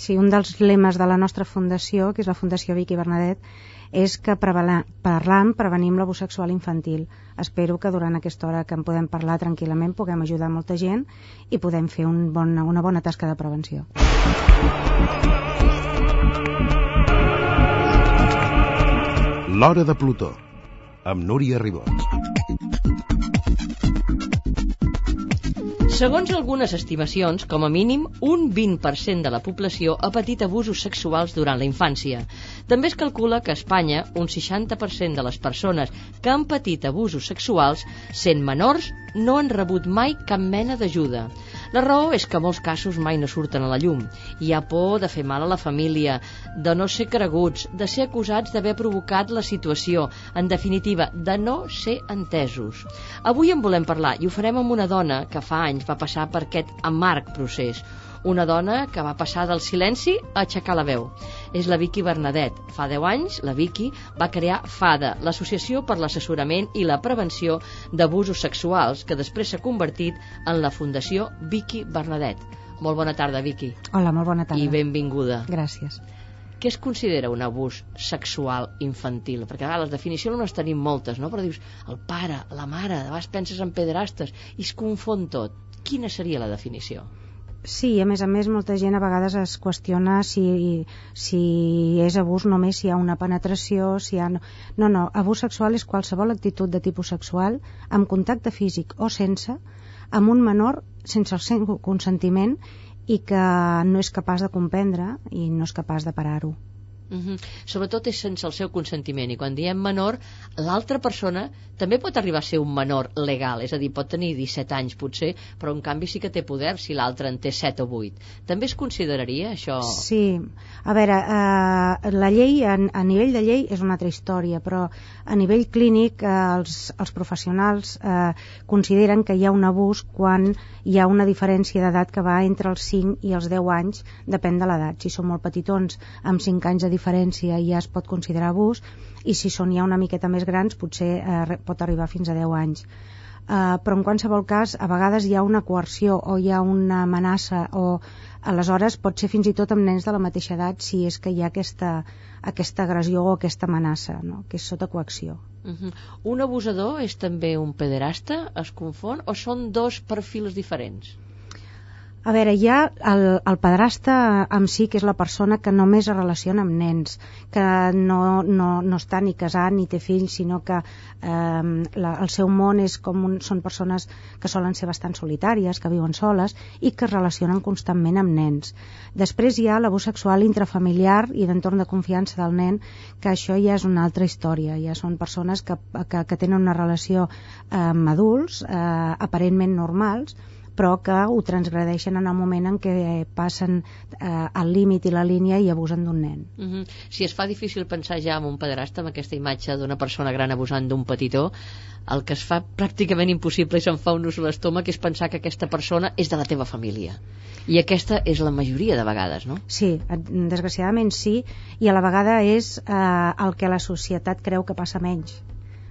Sí, un dels lemes de la nostra fundació, que és la Fundació Vicky Bernadet, és que parlant prevenim l'abús sexual infantil. Espero que durant aquesta hora que en podem parlar tranquil·lament puguem ajudar molta gent i podem fer un bon, una bona tasca de prevenció. L'Hora de Plutó, amb Núria Ribot. Segons algunes estimacions, com a mínim, un 20% de la població ha patit abusos sexuals durant la infància. També es calcula que a Espanya un 60% de les persones que han patit abusos sexuals, sent menors, no han rebut mai cap mena d'ajuda. La raó és que molts casos mai no surten a la llum. Hi ha por de fer mal a la família, de no ser creguts, de ser acusats d'haver provocat la situació, en definitiva, de no ser entesos. Avui en volem parlar i ho farem amb una dona que fa anys va passar per aquest amarg procés una dona que va passar del silenci a aixecar la veu. És la Vicky Bernadet. Fa 10 anys, la Vicky va crear FADA, l'Associació per l'Assessorament i la Prevenció d'Abusos Sexuals, que després s'ha convertit en la Fundació Vicky Bernadet. Molt bona tarda, Vicky. Hola, molt bona tarda. I benvinguda. Gràcies. Què es considera un abús sexual infantil? Perquè a les definicions no les tenim moltes, no? Però dius, el pare, la mare, de vegades penses en pederastes i es confon tot. Quina seria la definició? Sí, a més a més, molta gent a vegades es qüestiona si, si és abús només si hi ha una penetració, si hi ha... No, no, abús sexual és qualsevol actitud de tipus sexual, amb contacte físic o sense, amb un menor sense el seu consentiment i que no és capaç de comprendre i no és capaç de parar-ho. Uh -huh. Sobretot és sense el seu consentiment i quan diem menor, l'altra persona també pot arribar a ser un menor legal, és a dir, pot tenir 17 anys potser, però en canvi sí que té poder si l'altre en té 7 o 8. També es consideraria això? Sí, a veure, eh, la llei, a, a nivell de llei és una altra història, però a nivell clínic eh, els, els professionals eh, consideren que hi ha un abús quan hi ha una diferència d'edat que va entre els 5 i els 10 anys, depèn de l'edat. Si són molt petitons, amb 5 anys de diferència ja es pot considerar abús i si són ja una miqueta més grans potser eh, pot arribar fins a 10 anys. Uh, però en qualsevol cas a vegades hi ha una coerció o hi ha una amenaça o aleshores pot ser fins i tot amb nens de la mateixa edat si és que hi ha aquesta, aquesta agressió o aquesta amenaça no? que és sota coacció uh -huh. Un abusador és també un pederasta? Es confon? O són dos perfils diferents? A veure, hi ha el, el pedrasta en si, que és la persona que només es relaciona amb nens, que no, no, no està ni casat ni té fills, sinó que eh, la, el seu món és com un, són persones que solen ser bastant solitàries, que viuen soles i que es relacionen constantment amb nens. Després hi ha l'abús sexual intrafamiliar i d'entorn de confiança del nen, que això ja és una altra història, ja són persones que, que, que tenen una relació eh, amb adults, eh, aparentment normals, però que ho transgradeixen en el moment en què passen eh, el límit i la línia i abusen d'un nen. Uh -huh. Si es fa difícil pensar ja en un pederasta, amb aquesta imatge d'una persona gran abusant d'un petitó, el que es fa pràcticament impossible i se'n fa un ús a l'estómac és pensar que aquesta persona és de la teva família. I aquesta és la majoria de vegades, no? Sí, desgraciadament sí, i a la vegada és eh, el que la societat creu que passa menys.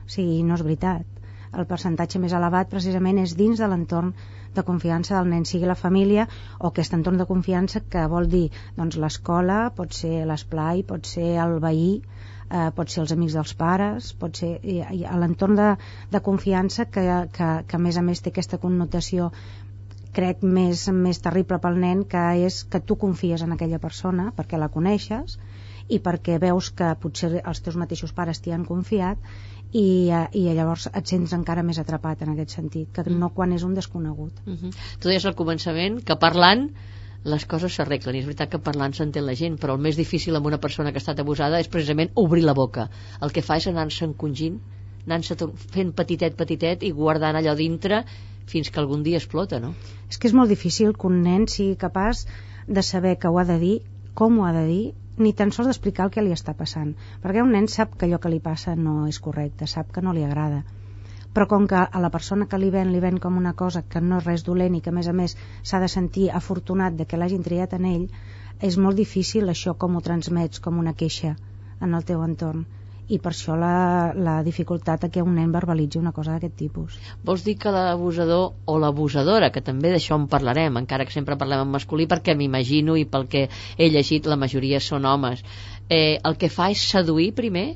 O sigui, no és veritat. El percentatge més elevat precisament és dins de l'entorn de confiança del nen, sigui la família o aquest entorn de confiança que vol dir doncs, l'escola, pot ser l'esplai, pot ser el veí, eh, pot ser els amics dels pares, pot ser l'entorn de, de confiança que, que, que a més a més té aquesta connotació crec més, més terrible pel nen que és que tu confies en aquella persona perquè la coneixes i perquè veus que potser els teus mateixos pares t'hi han confiat i, eh, i llavors et sents encara més atrapat en aquest sentit, que no quan és un desconegut. Uh -huh. Tu deies al començament que parlant les coses s'arreglen, i és veritat que parlant s'entén la gent, però el més difícil amb una persona que ha estat abusada és precisament obrir la boca. El que fa és anar-se encongint, anar-se fent petitet, petitet i guardant allò dintre fins que algun dia explota, no? És que és molt difícil que un nen sigui capaç de saber que ho ha de dir, com ho ha de dir ni tan sols d'explicar el que li està passant, perquè un nen sap que allò que li passa no és correcte, sap que no li agrada. Però com que a la persona que li ven li ven com una cosa que no és res dolent i que a més a més s'ha de sentir afortunat de que l'hagin triat en ell, és molt difícil això com ho transmets com una queixa en el teu entorn i per això la, la dificultat que un nen verbalitzi una cosa d'aquest tipus. Vols dir que l'abusador o l'abusadora, que també d'això en parlarem, encara que sempre parlem en masculí, perquè m'imagino i pel que he llegit la majoria són homes, eh, el que fa és seduir primer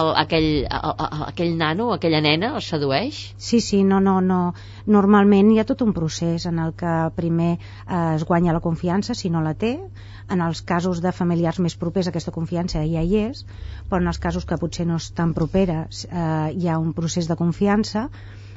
el, aquell, el, aquell nano, aquella nena, el sedueix? Sí, sí, no, no, no. Normalment hi ha tot un procés en el que primer eh, es guanya la confiança, si no la té, en els casos de familiars més propers aquesta confiança ja hi és, però en els casos que potser no és tan propera eh, hi ha un procés de confiança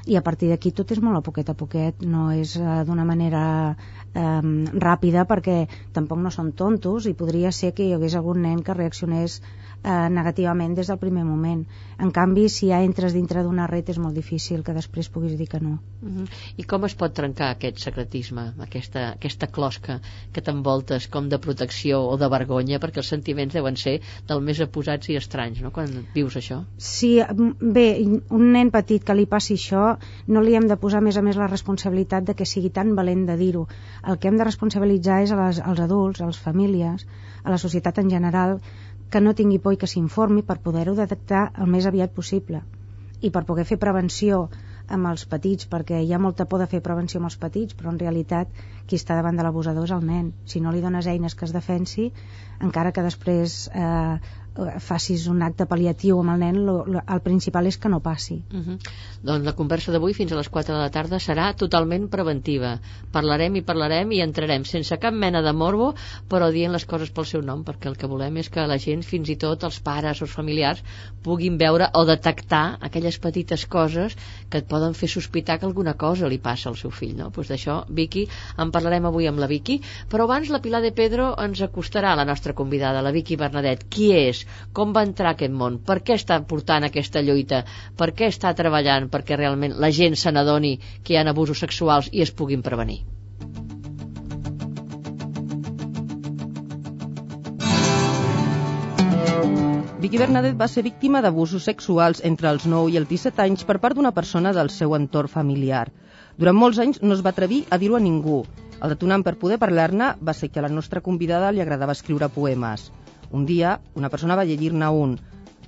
i a partir d'aquí tot és molt a poquet a poquet, no és eh, d'una manera eh, ràpida perquè tampoc no són tontos i podria ser que hi hagués algun nen que reaccionés eh, negativament des del primer moment. En canvi, si ja entres dintre d'una red és molt difícil que després puguis dir que no. Uh -huh. I com es pot trencar aquest secretisme, aquesta, aquesta closca que t'envoltes com de protecció o de vergonya, perquè els sentiments deuen ser del més aposats i estranys, no?, quan vius això? Sí, bé, un nen petit que li passi això, no li hem de posar, a més a més, la responsabilitat de que sigui tan valent de dir-ho. El que hem de responsabilitzar és a les, als adults, a les famílies, a la societat en general, que no tingui por i que s'informi per poder-ho detectar el més aviat possible i per poder fer prevenció amb els petits, perquè hi ha molta por de fer prevenció amb els petits, però en realitat qui està davant de l'abusador és el nen. Si no li dones eines que es defensi, encara que després eh, facis un acte pal·liatiu amb el nen, lo, lo, el principal és que no passi. Uh -huh. Doncs la conversa d'avui fins a les 4 de la tarda serà totalment preventiva. Parlarem i parlarem i entrarem sense cap mena de morbo, però dient les coses pel seu nom, perquè el que volem és que la gent, fins i tot els pares o els familiars, puguin veure o detectar aquelles petites coses que et poden fer sospitar que alguna cosa li passa al seu fill. No? Pues d'això, Vicky, en parlarem avui amb la Vicky, però abans la Pilar de Pedro ens acostarà a la nostra convidada, la Vicky Bernadet. Qui és? Com va entrar a aquest món, per què està portant aquesta lluita, per què està treballant perquè realment la gent se n'adoni que hi ha abusos sexuals i es puguin prevenir. Vicky Bernadet va ser víctima d'abusos sexuals entre els 9 i els 17 anys per part d'una persona del seu entorn familiar. Durant molts anys no es va atrevir a dir-ho a ningú. El detonant per poder parlar-ne va ser que a la nostra convidada li agradava escriure poemes. Un dia, una persona va llegir-ne un.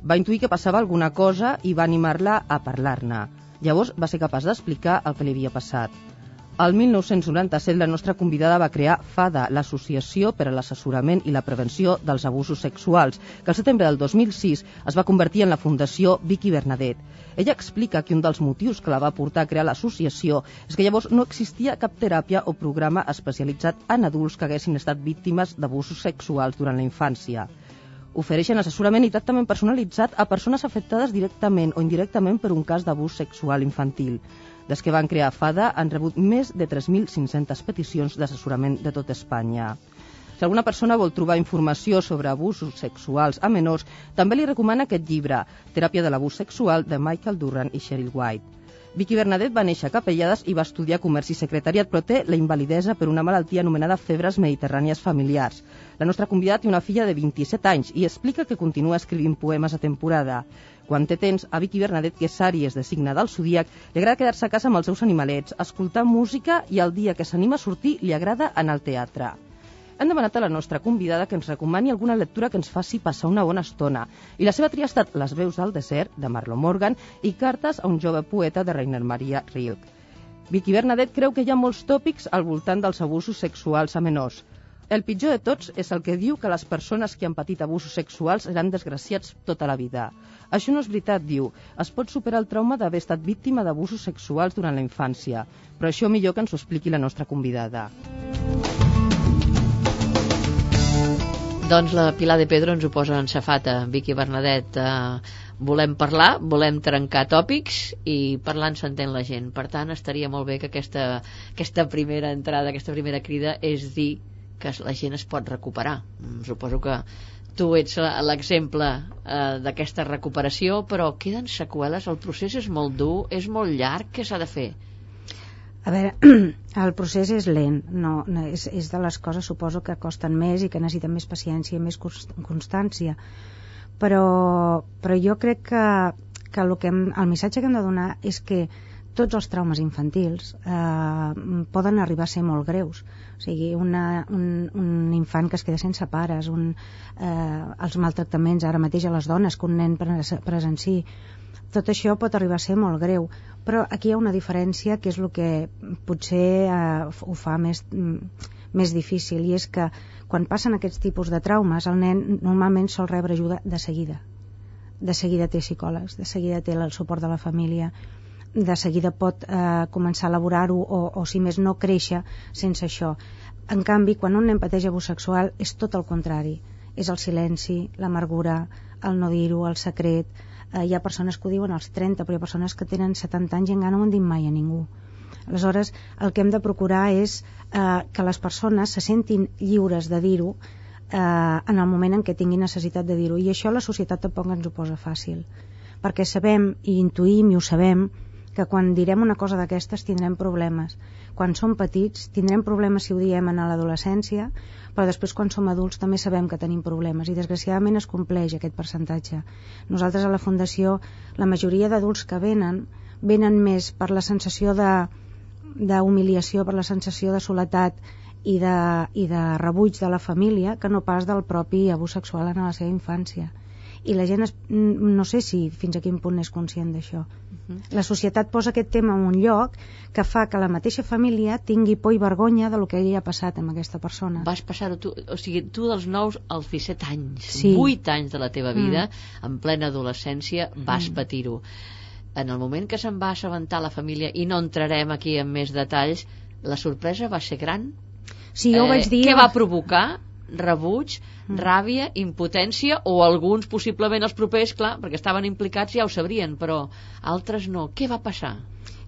Va intuir que passava alguna cosa i va animar-la a parlar-ne. Llavors va ser capaç d'explicar el que li havia passat. El 1997 la nostra convidada va crear FADA, l'Associació per a l'Assessorament i la Prevenció dels Abusos Sexuals, que al setembre del 2006 es va convertir en la Fundació Vicky Bernadet. Ella explica que un dels motius que la va portar a crear l'associació és que llavors no existia cap teràpia o programa especialitzat en adults que haguessin estat víctimes d'abusos sexuals durant la infància ofereixen assessorament i tractament personalitzat a persones afectades directament o indirectament per un cas d'abús sexual infantil. Des que van crear FADA han rebut més de 3.500 peticions d'assessorament de tot Espanya. Si alguna persona vol trobar informació sobre abusos sexuals a menors, també li recomana aquest llibre, Teràpia de l'abús sexual, de Michael Durran i Cheryl White. Vicky Bernadet va néixer a Capellades i va estudiar comerç i secretariat, però té la invalidesa per una malaltia anomenada febres mediterrànies familiars. La nostra convidada té una filla de 27 anys i explica que continua escrivint poemes a temporada. Quan té temps, a Vicky Bernadet, que és àries de signe del zodíac, li agrada quedar-se a casa amb els seus animalets, escoltar música i el dia que s'anima a sortir li agrada anar al teatre hem demanat a la nostra convidada que ens recomani alguna lectura que ens faci passar una bona estona. I la seva tria ha estat Les veus del desert, de Marlon Morgan, i Cartes a un jove poeta, de Rainer Maria Rilke. Vicky Bernadet creu que hi ha molts tòpics al voltant dels abusos sexuals a menors. El pitjor de tots és el que diu que les persones que han patit abusos sexuals seran desgraciats tota la vida. Això no és veritat, diu. Es pot superar el trauma d'haver estat víctima d'abusos sexuals durant la infància. Però això millor que ens ho expliqui la nostra convidada. Doncs la Pilar de Pedro ens ho posa en safata, Vicky Bernadet. Eh, volem parlar, volem trencar tòpics i parlant s'entén la gent. Per tant, estaria molt bé que aquesta, aquesta primera entrada, aquesta primera crida és dir que la gent es pot recuperar. Mm, suposo que tu ets l'exemple eh, d'aquesta recuperació, però queden seqüeles, el procés és molt dur, és molt llarg, què s'ha de fer? A veure, el procés és lent, no, no és, és de les coses suposo que costen més i que necessiten més paciència i més constància, però, però jo crec que, que, el, que hem, el missatge que hem de donar és que tots els traumes infantils eh, poden arribar a ser molt greus. O sigui, una, un, un infant que es queda sense pares, un, eh, els maltractaments ara mateix a les dones que un nen pres presenci, tot això pot arribar a ser molt greu. Però aquí hi ha una diferència que és el que potser eh, ho fa més, més difícil i és que quan passen aquests tipus de traumes el nen normalment sol rebre ajuda de seguida de seguida té psicòlegs, de seguida té el suport de la família, de seguida pot eh, començar a elaborar-ho o, o, si més no, créixer sense això. En canvi, quan un nen pateix abús sexual és tot el contrari. És el silenci, l'amargura, el no dir-ho, el secret. Eh, hi ha persones que ho diuen als 30, però hi ha persones que tenen 70 anys i encara no ho han dit mai a ningú. Aleshores, el que hem de procurar és eh, que les persones se sentin lliures de dir-ho eh, en el moment en què tingui necessitat de dir-ho. I això la societat tampoc ens ho posa fàcil. Perquè sabem i intuïm i ho sabem que quan direm una cosa d'aquestes tindrem problemes. Quan som petits tindrem problemes si ho diem en l'adolescència, però després quan som adults també sabem que tenim problemes i desgraciadament es compleix aquest percentatge. Nosaltres a la Fundació, la majoria d'adults que venen, venen més per la sensació de d'humiliació, per la sensació de soledat i de, i de rebuig de la família que no pas del propi abús sexual en la seva infància i la gent es, no sé si fins a quin punt és conscient d'això la societat posa aquest tema en un lloc que fa que la mateixa família tingui por i vergonya de lo que li ha passat amb aquesta persona. Vas passar-ho tu, o sigui, tu dels 9 als 17 anys, Sí. 8 anys de la teva vida, Mm. en plena adolescència, vas Mm. patir-ho. En el moment que se'n va assabentar la família, i no entrarem aquí en més detalls, la sorpresa va ser gran? Sí, jo ho vaig dir... Què va provocar? Rebuig, Mm. ràbia, impotència o alguns possiblement els propers, clar, perquè estaven implicats ja ho sabrien, però altres no. Què va passar?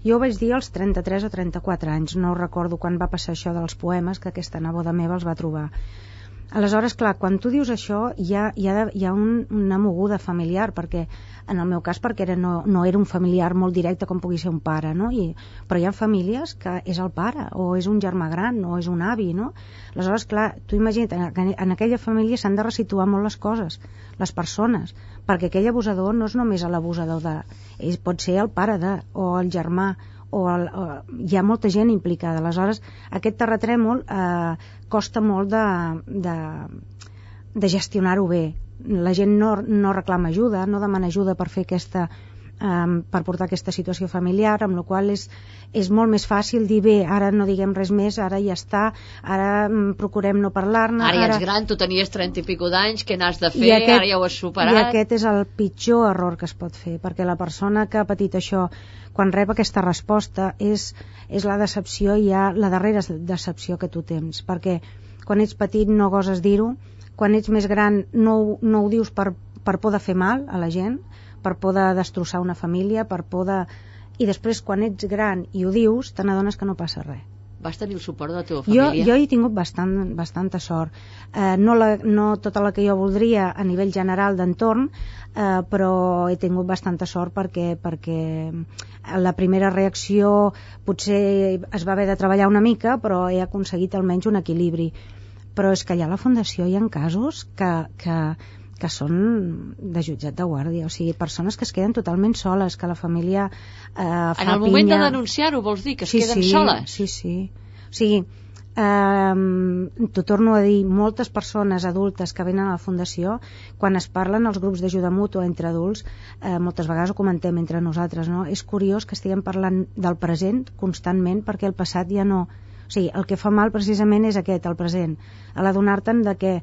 Jo ho vaig dir als 33 o 34 anys, no recordo quan va passar això dels poemes, que aquesta neboda meva els va trobar. Aleshores, clar, quan tu dius això hi ha, hi ha, hi ha un, una moguda familiar, perquè en el meu cas perquè era, no, no era un familiar molt directe com pugui ser un pare, no? I, però hi ha famílies que és el pare, o és un germà gran, o és un avi, no? Aleshores, clar, tu imagina't, en, en aquella família s'han de resituar molt les coses, les persones, perquè aquell abusador no és només l'abusador de... Ell pot ser el pare de, o el germà, o, el, o hi ha molta gent implicada. Aleshores, aquest terratrèmol eh, costa molt de, de, de gestionar-ho bé. La gent no, no reclama ajuda, no demana ajuda per fer aquesta um, per portar aquesta situació familiar, amb la qual és, és molt més fàcil dir bé, ara no diguem res més, ara ja està, ara um, procurem no parlar-ne. Ara ja ets gran, tu tenies 30 i pico d'anys, què n'has de fer? I aquest- ara ja ho has superat. I aquest és el pitjor error que es pot fer, perquè la persona que ha patit això, quan rep aquesta resposta, és, és la decepció i ha la darrera decepció que tu tens, perquè quan ets petit no goses dir-ho, quan ets més gran no, no ho dius per, per por de fer mal a la gent, per por de destrossar una família, per por de... I després, quan ets gran i ho dius, te n'adones que no passa res. Vas tenir el suport de la teva Jo, família? jo he tingut bastant, bastanta sort. Eh, no, la, no tota la que jo voldria a nivell general d'entorn, eh, però he tingut bastanta sort perquè, perquè la primera reacció potser es va haver de treballar una mica, però he aconseguit almenys un equilibri. Però és que allà a la Fundació hi ha casos que, que, que són de jutjat de guàrdia, o sigui, persones que es queden totalment soles, que la família eh, fa En el moment pinya. de denunciar-ho, vols dir que es sí, queden sí, soles? Sí, sí. O sigui, eh, t'ho torno a dir, moltes persones adultes que venen a la Fundació, quan es parlen als grups d'ajuda mútua entre adults, eh, moltes vegades ho comentem entre nosaltres, no? És curiós que estiguem parlant del present constantment perquè el passat ja no... O sigui, el que fa mal precisament és aquest, el present. A l'adonar-te'n de que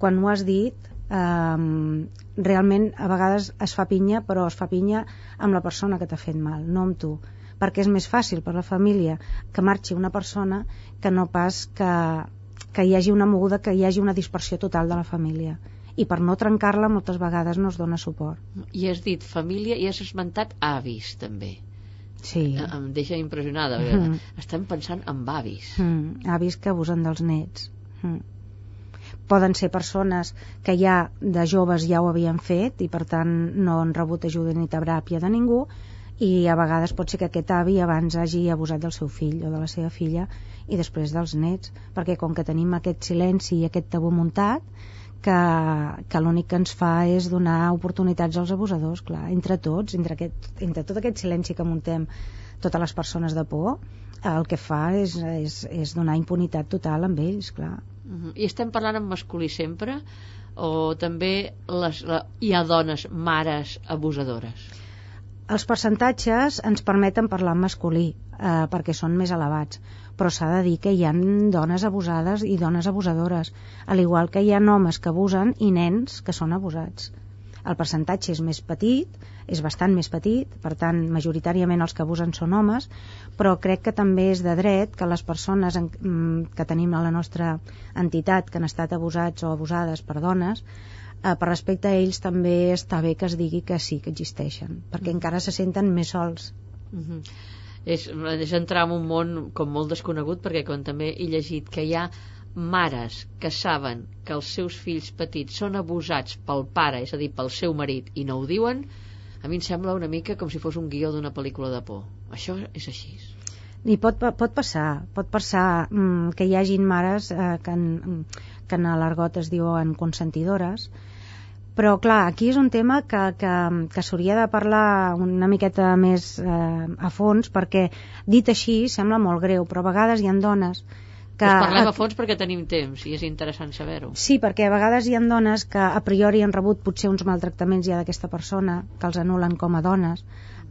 quan ho has dit eh, realment a vegades es fa pinya però es fa pinya amb la persona que t'ha fet mal, no amb tu perquè és més fàcil per la família que marxi una persona que no pas que, que hi hagi una moguda, que hi hagi una dispersió total de la família i per no trencar-la moltes vegades no es dona suport I has dit família i has esmentat avis, també. sí. Eh, Em deixa impressionada. Mhm. Estem pensant en avis. Mm, avis que abusen dels nets. Mm. Poden ser persones que ja de joves ja ho havien fet i per tant no han rebut ajuda ni teràpia de ningú i a vegades pot ser que aquest avi abans hagi abusat del seu fill o de la seva filla i després dels nets perquè com que tenim aquest silenci i aquest tabú muntat que, que l'únic que ens fa és donar oportunitats als abusadors, clar, entre tots, entre, aquest, entre tot aquest silenci que muntem totes les persones de por, el que fa és, és, és donar impunitat total amb ells, clar. I estem parlant en masculí sempre o també les, la, hi ha dones, mares abusadores? Els percentatges ens permeten parlar en masculí eh, perquè són més elevats però s'ha de dir que hi ha dones abusades i dones abusadores, al igual que hi ha homes que abusen i nens que són abusats. El percentatge és més petit, és bastant més petit, per tant, majoritàriament els que abusen són homes, però crec que també és de dret que les persones en, mm, que tenim a la nostra entitat que han estat abusats o abusades per dones eh, per respecte a ells també està bé que es digui que sí que existeixen, perquè mm. encara se senten més sols. Mm -hmm és, és entrar en un món com molt desconegut perquè quan també he llegit que hi ha mares que saben que els seus fills petits són abusats pel pare, és a dir, pel seu marit i no ho diuen, a mi em sembla una mica com si fos un guió d'una pel·lícula de por. Això és així. I pot, pot passar, pot passar mm, que hi hagin mares eh, que, en, que en l'argot es diuen consentidores però clar, aquí és un tema que, que, que s'hauria de parlar una miqueta més eh, a fons perquè dit així sembla molt greu però a vegades hi ha dones que... Pues parlem a fons perquè tenim temps i és interessant saber-ho. Sí, perquè a vegades hi ha dones que a priori han rebut potser uns maltractaments ja d'aquesta persona, que els anulen com a dones,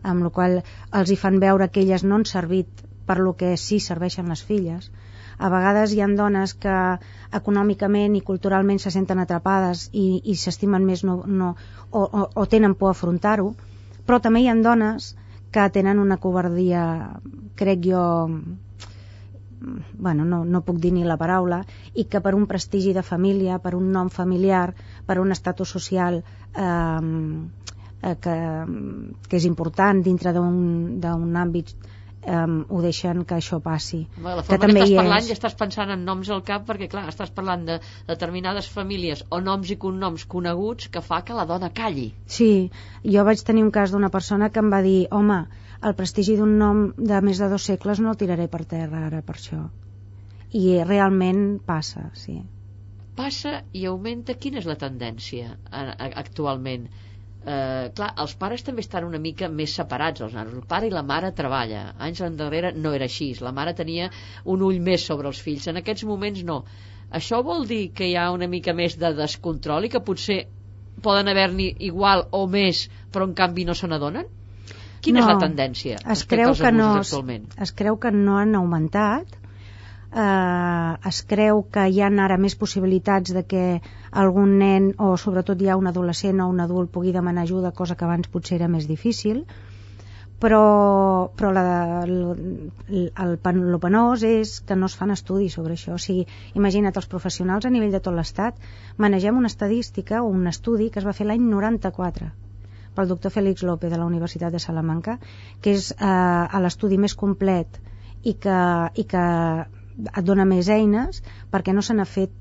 amb la qual els hi fan veure que elles no han servit per lo que sí serveixen les filles a vegades hi han dones que econòmicament i culturalment se senten atrapades i, i s'estimen més no, no, o, o, o tenen por a afrontar-ho, però també hi han dones que tenen una covardia, crec jo, bueno, no, no puc dir ni la paraula, i que per un prestigi de família, per un nom familiar, per un estatus social eh, eh, que, que és important dintre d'un àmbit um, ho deixen que això passi. La forma que, també que estàs parlant és... ja estàs pensant en noms al cap perquè, clar, estàs parlant de determinades famílies o noms i cognoms coneguts que fa que la dona calli. Sí, jo vaig tenir un cas d'una persona que em va dir home, el prestigi d'un nom de més de dos segles no el tiraré per terra ara per això. I realment passa, sí. Passa i augmenta. Quina és la tendència actualment? eh, clar, els pares també estan una mica més separats els nanos, el pare i la mare treballa anys endarrere no era així la mare tenia un ull més sobre els fills en aquests moments no això vol dir que hi ha una mica més de descontrol i que potser poden haver-n'hi igual o més però en canvi no se n'adonen? Quina no, és la tendència es creu que no, actualment? Es creu que no han augmentat eh, es creu que hi ha ara més possibilitats de que algun nen o sobretot hi ha un adolescent o un adult pugui demanar ajuda, cosa que abans potser era més difícil però, però la, el, el, el penós és que no es fan estudis sobre això. O sigui, imagina't, els professionals a nivell de tot l'Estat manegem una estadística o un estudi que es va fer l'any 94 pel doctor Félix López de la Universitat de Salamanca, que és eh, l'estudi més complet i que, i que et dona més eines perquè no se n'ha fet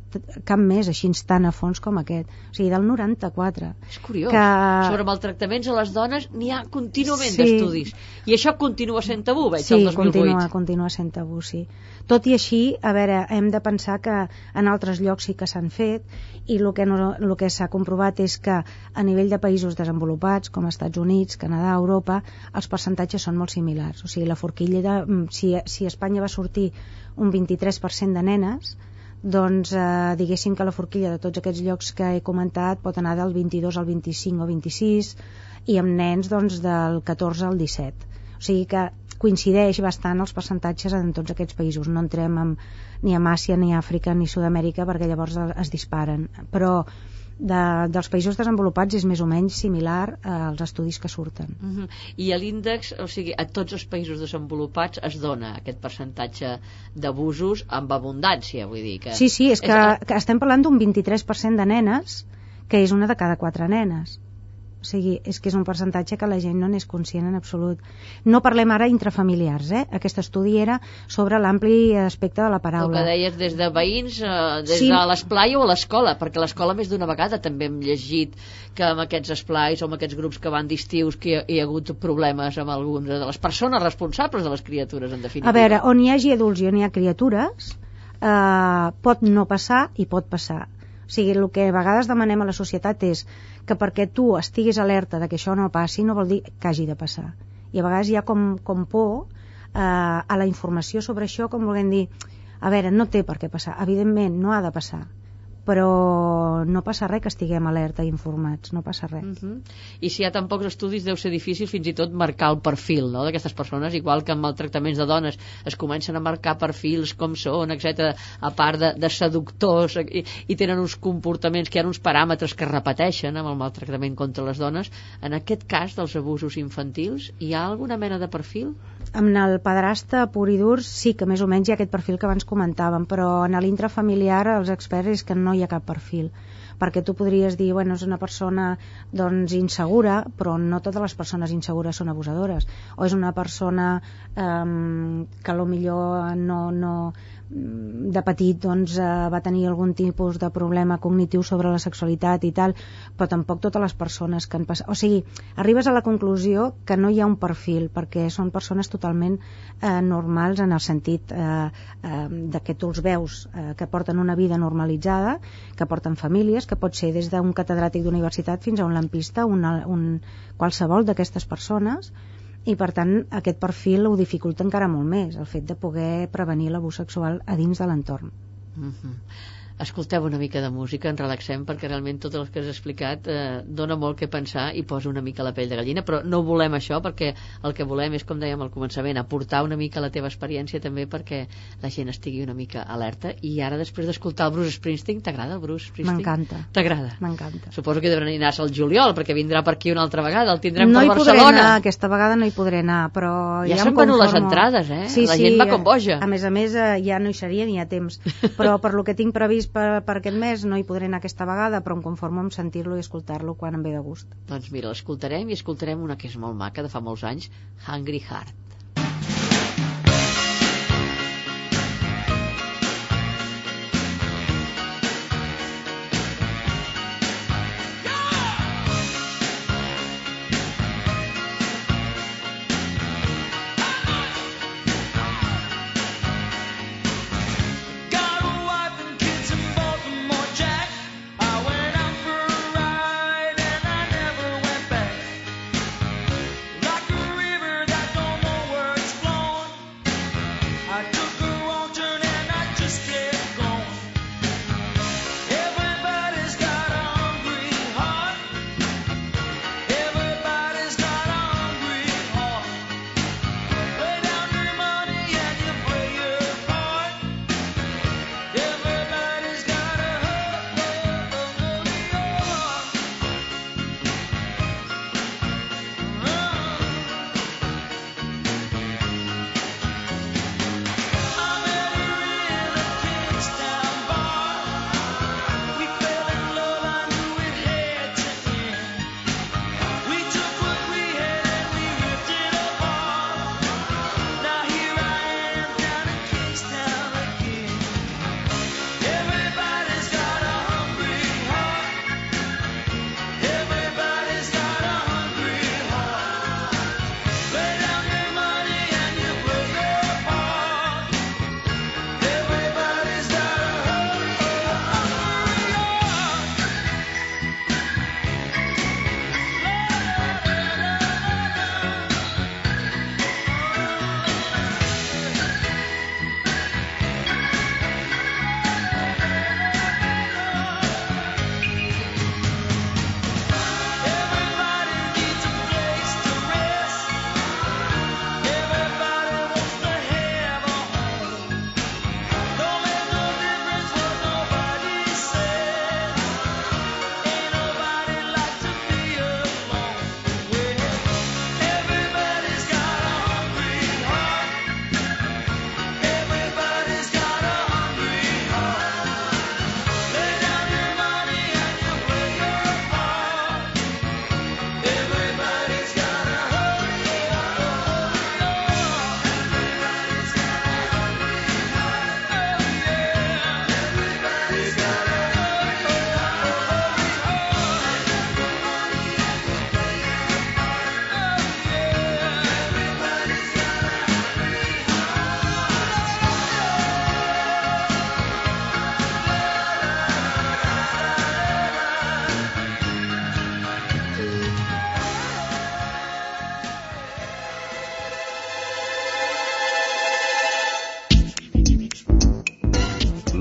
cap més així tan a fons com aquest. O sigui, del 94 és curiós, que... sobre maltractaments a les dones n'hi ha contínuament sí. d'estudis. I això continua sent tabú veig sí, el 2008 continua, continua sent tabú, sí tot i així, a veure, hem de pensar que en altres llocs sí que s'han fet i el que, no, que s'ha comprovat és que a nivell de països desenvolupats com Estats Units, Canadà, Europa els percentatges són molt similars. O sigui, la forquilla de, mm, si, si Espanya va sortir un 23% de nenes doncs eh, diguéssim que la forquilla de tots aquests llocs que he comentat pot anar del 22 al 25 o 26 i amb nens doncs del 14 al 17 o sigui que coincideix bastant els percentatges en tots aquests països no entrem en, ni a Àsia ni a Àfrica ni a Sud-amèrica perquè llavors es disparen però de, dels països desenvolupats és més o menys similar als estudis que surten. Uh -huh. I a l'índex, o sigui, a tots els països desenvolupats es dona aquest percentatge d'abusos amb abundància, vull dir que... Sí, sí, és que, és... que estem parlant d'un 23% de nenes, que és una de cada quatre nenes. O sigui, és que és un percentatge que la gent no n'és conscient en absolut. No parlem ara intrafamiliars, eh? Aquest estudi era sobre l'ampli aspecte de la paraula. El que deies des de veïns, eh, des sí. de l'esplai o a l'escola, perquè a l'escola més d'una vegada també hem llegit que amb aquests esplais o amb aquests grups que van d'estius que hi ha, hi ha hagut problemes amb algunes de les persones responsables de les criatures, en definitiva. A veure, on hi hagi adults i on hi ha criatures, eh, pot no passar i pot passar. O sigui, el que a vegades demanem a la societat és que perquè tu estiguis alerta de que això no passi no vol dir que hagi de passar. I a vegades hi ha com, com por eh, a la informació sobre això com volent dir a veure, no té per què passar, evidentment no ha de passar però no passa res que estiguem alerta i informats, no passa res. Uh -huh. I si hi ha tan pocs estudis deu ser difícil fins i tot marcar el perfil no, d'aquestes persones, igual que amb maltractaments de dones es comencen a marcar perfils com són, etc a part de, de seductors i, i tenen uns comportaments que hi ha uns paràmetres que es repeteixen amb el maltractament contra les dones. En aquest cas dels abusos infantils, hi ha alguna mena de perfil? Amb el pedrasta pur i dur sí que més o menys hi ha aquest perfil que abans comentàvem, però en l'intrafamiliar els experts és que no no hi ha cap perfil. Perquè tu podries dir, bueno, és una persona doncs insegura, però no totes les persones insegures són abusadores. O és una persona eh, que a lo millor no, no, de petit doncs, eh, va tenir algun tipus de problema cognitiu sobre la sexualitat i tal, però tampoc totes les persones que han passat... O sigui, arribes a la conclusió que no hi ha un perfil, perquè són persones totalment eh, normals en el sentit eh, eh, de que tu els veus eh, que porten una vida normalitzada, que porten famílies, que pot ser des d'un catedràtic d'universitat fins a un lampista, una, un, qualsevol d'aquestes persones, i per tant aquest perfil ho dificulta encara molt més el fet de poder prevenir l'abús sexual a dins de l'entorn. Mm -hmm escolteu una mica de música, ens relaxem, perquè realment tot el que has explicat eh, dona molt que pensar i posa una mica la pell de gallina, però no volem això perquè el que volem és, com dèiem al començament, aportar una mica la teva experiència també perquè la gent estigui una mica alerta i ara després d'escoltar el Bruce Springsteen, t'agrada el Bruce Springsteen? M'encanta. T'agrada? M'encanta. Suposo que deurà anar al juliol, perquè vindrà per aquí una altra vegada, el tindrem no per Barcelona. No hi podré anar, aquesta vegada no hi podré anar, però ja, ja s'han venut les entrades, eh? Sí, la sí, gent va com boja. A més a més, eh, ja no hi seria ni a temps, però per lo que tinc previst per, per aquest mes no hi podré anar aquesta vegada, però em conformo amb sentir-lo i escoltar-lo quan em ve de gust. Doncs mira, l'escoltarem i escoltarem una que és molt maca, de fa molts anys, Hungry Heart.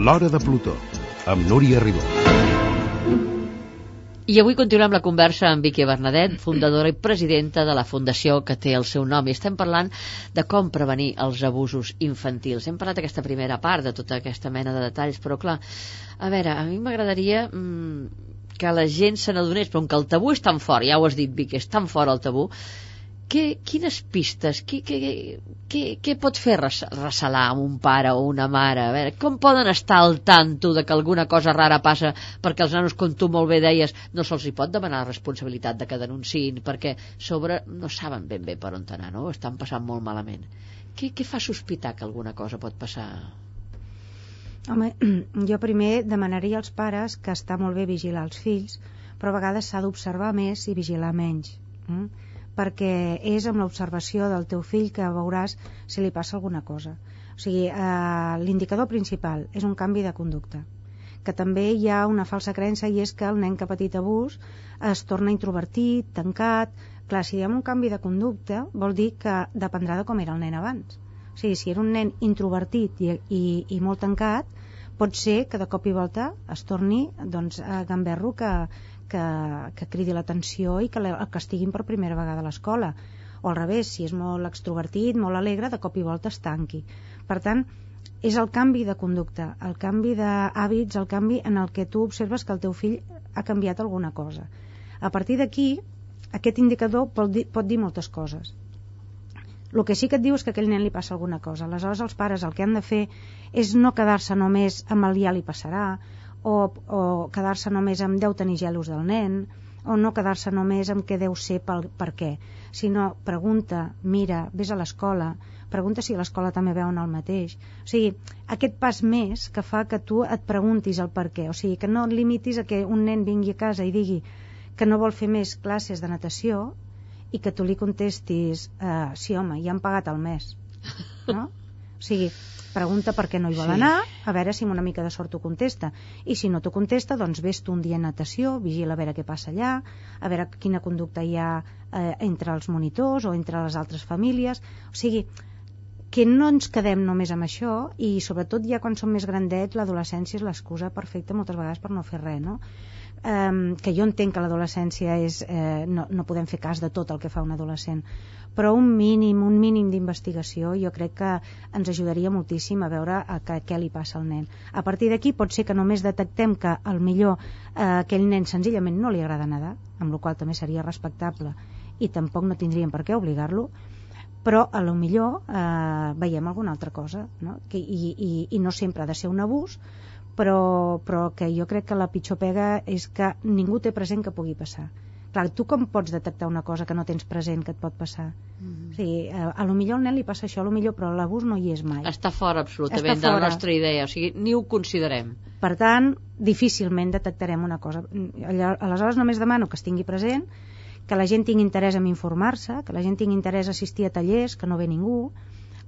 L'Hora de Plutó, amb Núria Ribó. I avui continuem la conversa amb Vicky Bernadet, fundadora i presidenta de la fundació que té el seu nom. I estem parlant de com prevenir els abusos infantils. Hem parlat d'aquesta primera part, de tota aquesta mena de detalls, però clar, a veure, a mi m'agradaria mmm, que la gent se n'adonés, però com que el tabú és tan fort, ja ho has dit, Vicky, és tan fort el tabú, què, quines pistes, què, què, què, què pot fer recelar un pare o una mare? A veure, com poden estar al tanto de que alguna cosa rara passa perquè els nanos, com tu molt bé deies, no se'ls hi pot demanar la responsabilitat de que denunciïn, perquè sobre no saben ben bé per on anar, no? Estan passant molt malament. Què, què fa sospitar que alguna cosa pot passar? Home, jo primer demanaria als pares que està molt bé vigilar els fills, però a vegades s'ha d'observar més i vigilar menys. Mm? Perquè és amb l'observació del teu fill que veuràs si li passa alguna cosa. O sigui, eh, l'indicador principal és un canvi de conducta que també hi ha una falsa creença i és que el nen que ha patit abús es torna introvertit, tancat... Clar, si diem un canvi de conducta vol dir que dependrà de com era el nen abans. O sigui, si era un nen introvertit i, i, i molt tancat, pot ser que de cop i volta es torni doncs, a gamberro que, que, que cridi l'atenció i que el castiguin per primera vegada a l'escola o al revés, si és molt extrovertit, molt alegre, de cop i volta es tanqui. Per tant, és el canvi de conducta, el canvi d'hàbits, el canvi en el que tu observes que el teu fill ha canviat alguna cosa. A partir d'aquí, aquest indicador pot dir, pot dir moltes coses. El que sí que et diu és que a aquell nen li passa alguna cosa. Aleshores, els pares el que han de fer és no quedar-se només amb el ja li passarà, o, o quedar-se només amb deu tenir gelos del nen o no quedar-se només amb què deu ser pel, per què, sinó pregunta, mira, vés a l'escola, pregunta si a l'escola també veuen el mateix. O sigui, aquest pas més que fa que tu et preguntis el per què, o sigui, que no et limitis a que un nen vingui a casa i digui que no vol fer més classes de natació i que tu li contestis, eh, sí home, ja han pagat el mes. No? O sigui, pregunta per què no hi vol sí. anar, a veure si amb una mica de sort t'ho contesta. I si no t'ho contesta, doncs vés tu un dia a natació, vigila a veure què passa allà, a veure quina conducta hi ha eh, entre els monitors o entre les altres famílies. O sigui, que no ens quedem només amb això i sobretot ja quan som més grandets l'adolescència és l'excusa perfecta moltes vegades per no fer res, no? Um, que jo entenc que l'adolescència és eh, no, no podem fer cas de tot el que fa un adolescent però un mínim, un mínim d'investigació jo crec que ens ajudaria moltíssim a veure a que, què li passa al nen. A partir d'aquí pot ser que només detectem que al millor eh, aquell nen senzillament no li agrada nedar, amb la qual també seria respectable i tampoc no tindríem per què obligar-lo, però a lo millor eh, veiem alguna altra cosa no? Que, i, i, i no sempre ha de ser un abús però, però que jo crec que la pitjor pega és que ningú té present que pugui passar clar, tu com pots detectar una cosa que no tens present que et pot passar? Mm -hmm. o sigui, a, a lo millor al nen li passa això, a lo millor, però l'abús no hi és mai. Està fora absolutament Està fora. de la nostra idea, o sigui, ni ho considerem. Per tant, difícilment detectarem una cosa. Aleshores només demano que es tingui present, que la gent tingui interès en informar-se, que la gent tingui interès a assistir a tallers, que no ve ningú,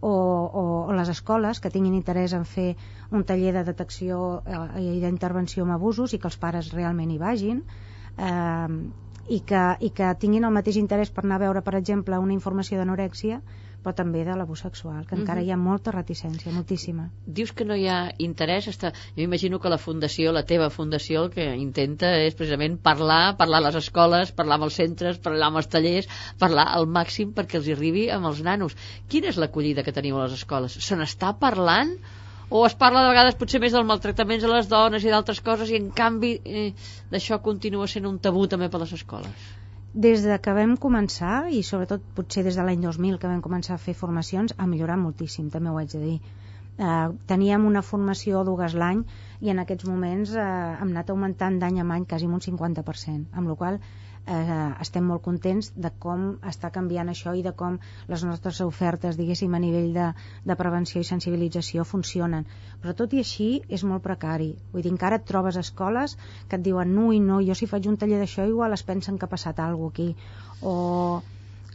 o, o, o les escoles que tinguin interès en fer un taller de detecció eh, i d'intervenció amb abusos i que els pares realment hi vagin eh, i que, i que tinguin el mateix interès per anar a veure, per exemple, una informació d'anorèxia, però també de l'abús sexual, que encara uh -huh. hi ha molta reticència, moltíssima. Dius que no hi ha interès, està... jo imagino que la fundació, la teva fundació, el que intenta és precisament parlar, parlar a les escoles, parlar amb els centres, parlar amb els tallers, parlar al màxim perquè els arribi amb els nanos. Quina és l'acollida que teniu a les escoles? Se n'està parlant o es parla de vegades potser més dels maltractaments a les dones i d'altres coses i en canvi eh, d'això continua sent un tabú també per les escoles des de que vam començar i sobretot potser des de l'any 2000 que vam començar a fer formacions ha millorat moltíssim, també ho haig de dir. Eh, teníem una formació dues l'any i en aquests moments eh, hem anat augmentant d'any a any quasi un 50% amb la qual eh, estem molt contents de com està canviant això i de com les nostres ofertes, diguéssim, a nivell de, de prevenció i sensibilització funcionen. Però tot i així és molt precari. Vull dir, encara et trobes escoles que et diuen no i no, jo si faig un taller d'això igual es pensen que ha passat alguna aquí. O,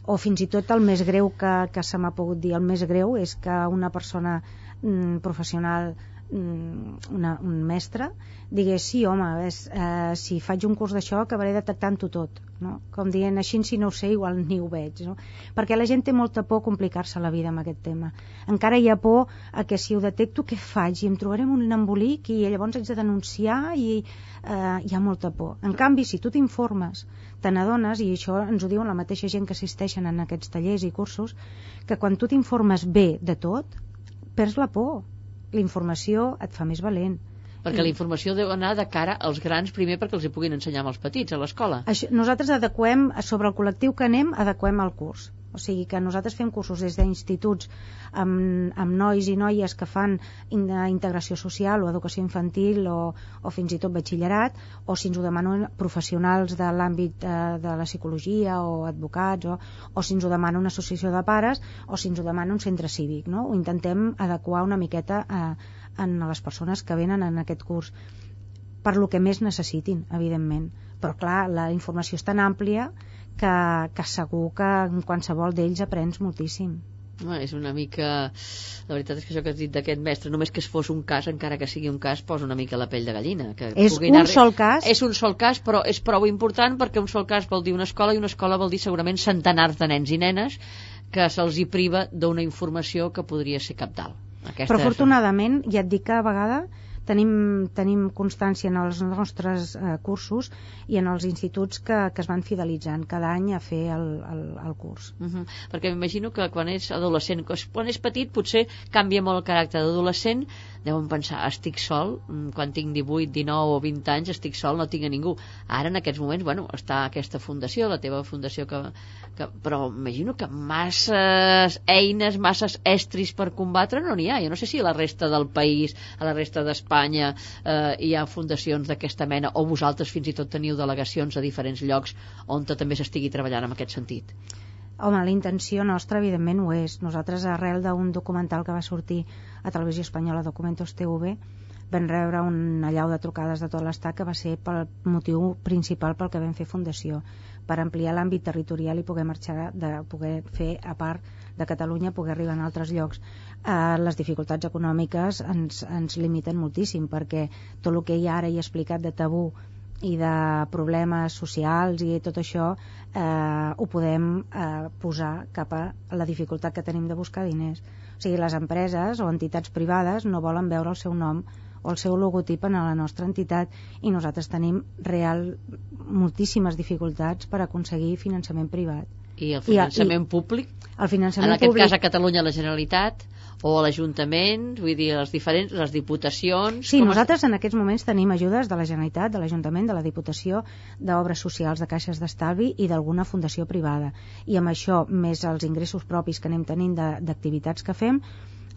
o fins i tot el més greu que, que se m'ha pogut dir, el més greu és que una persona mm, professional una, un mestre digués, sí, home, és, eh, si faig un curs d'això acabaré detectant-ho tot, no? com dient, així si no ho sé, igual ni ho veig, no? perquè la gent té molta por a complicar-se la vida amb aquest tema. Encara hi ha por a que si ho detecto, què faig? I em trobaré un embolic i llavors haig de denunciar i eh, hi ha molta por. En canvi, si tu t'informes, te n'adones, i això ens ho diuen la mateixa gent que assisteixen en aquests tallers i cursos, que quan tu t'informes bé de tot, perds la por. La informació et fa més valent perquè la informació deu anar de cara als grans primer perquè els hi puguin ensenyar als petits a l'escola. Nosaltres adequem, sobre el col·lectiu que anem, adequem el curs. O sigui que nosaltres fem cursos des d'instituts amb, amb nois i noies que fan integració social o educació infantil o, o fins i tot batxillerat o si ens ho demanen professionals de l'àmbit eh, de la psicologia o advocats o, o si ens ho demana una associació de pares o si ens ho demana un centre cívic. No? Ho intentem adequar una miqueta a, en les persones que venen en aquest curs per lo que més necessitin, evidentment. Però clar, la informació és tan àmplia que, que segur que en qualsevol d'ells aprens moltíssim. No, és una mica... La veritat és que això que has dit d'aquest mestre, només que es fos un cas, encara que sigui un cas, posa una mica la pell de gallina. Que és un anar... sol cas? És un sol cas, però és prou important perquè un sol cas vol dir una escola i una escola vol dir segurament centenars de nens i nenes que se'ls hi priva d'una informació que podria ser capdalt. Aquesta Però afortunadament, ja et dic que a vegada tenim, tenim constància en els nostres eh, cursos i en els instituts que, que es van fidelitzant cada any a fer el, el, el curs. Uh -huh. Perquè m'imagino que quan és adolescent, quan és petit potser canvia molt el caràcter d'adolescent, deuen pensar, estic sol, mm, quan tinc 18, 19 o 20 anys, estic sol, no tinc a ningú. Ara, en aquests moments, bueno, està aquesta fundació, la teva fundació, que, que però imagino que masses eines, masses estris per combatre no n'hi ha. Jo no sé si a la resta del país, a la resta d'Espanya, eh, hi ha fundacions d'aquesta mena, o vosaltres fins i tot teniu delegacions a diferents llocs on també s'estigui treballant en aquest sentit. Home, la intenció nostra, evidentment, ho és. Nosaltres, arrel d'un documental que va sortir a Televisió Espanyola, Documentos TV, vam rebre una llau de trucades de tot l'estat que va ser pel motiu principal pel que vam fer fundació, per ampliar l'àmbit territorial i poder marxar, de poder fer, a part de Catalunya, poder arribar a altres llocs. Eh, les dificultats econòmiques ens, ens limiten moltíssim, perquè tot el que hi ha ara i he explicat de tabú i de problemes socials i tot això eh, ho podem eh, posar cap a la dificultat que tenim de buscar diners. O sigui, les empreses o entitats privades no volen veure el seu nom o el seu logotip en la nostra entitat i nosaltres tenim real moltíssimes dificultats per aconseguir finançament privat. I el finançament I, i, públic? El finançament en aquest públic... cas a Catalunya la Generalitat o a l'Ajuntament, vull dir, les diferents, les diputacions... Sí, nosaltres es... en aquests moments tenim ajudes de la Generalitat, de l'Ajuntament, de la Diputació, d'obres socials, de caixes d'estalvi i d'alguna fundació privada. I amb això, més els ingressos propis que anem tenint d'activitats que fem,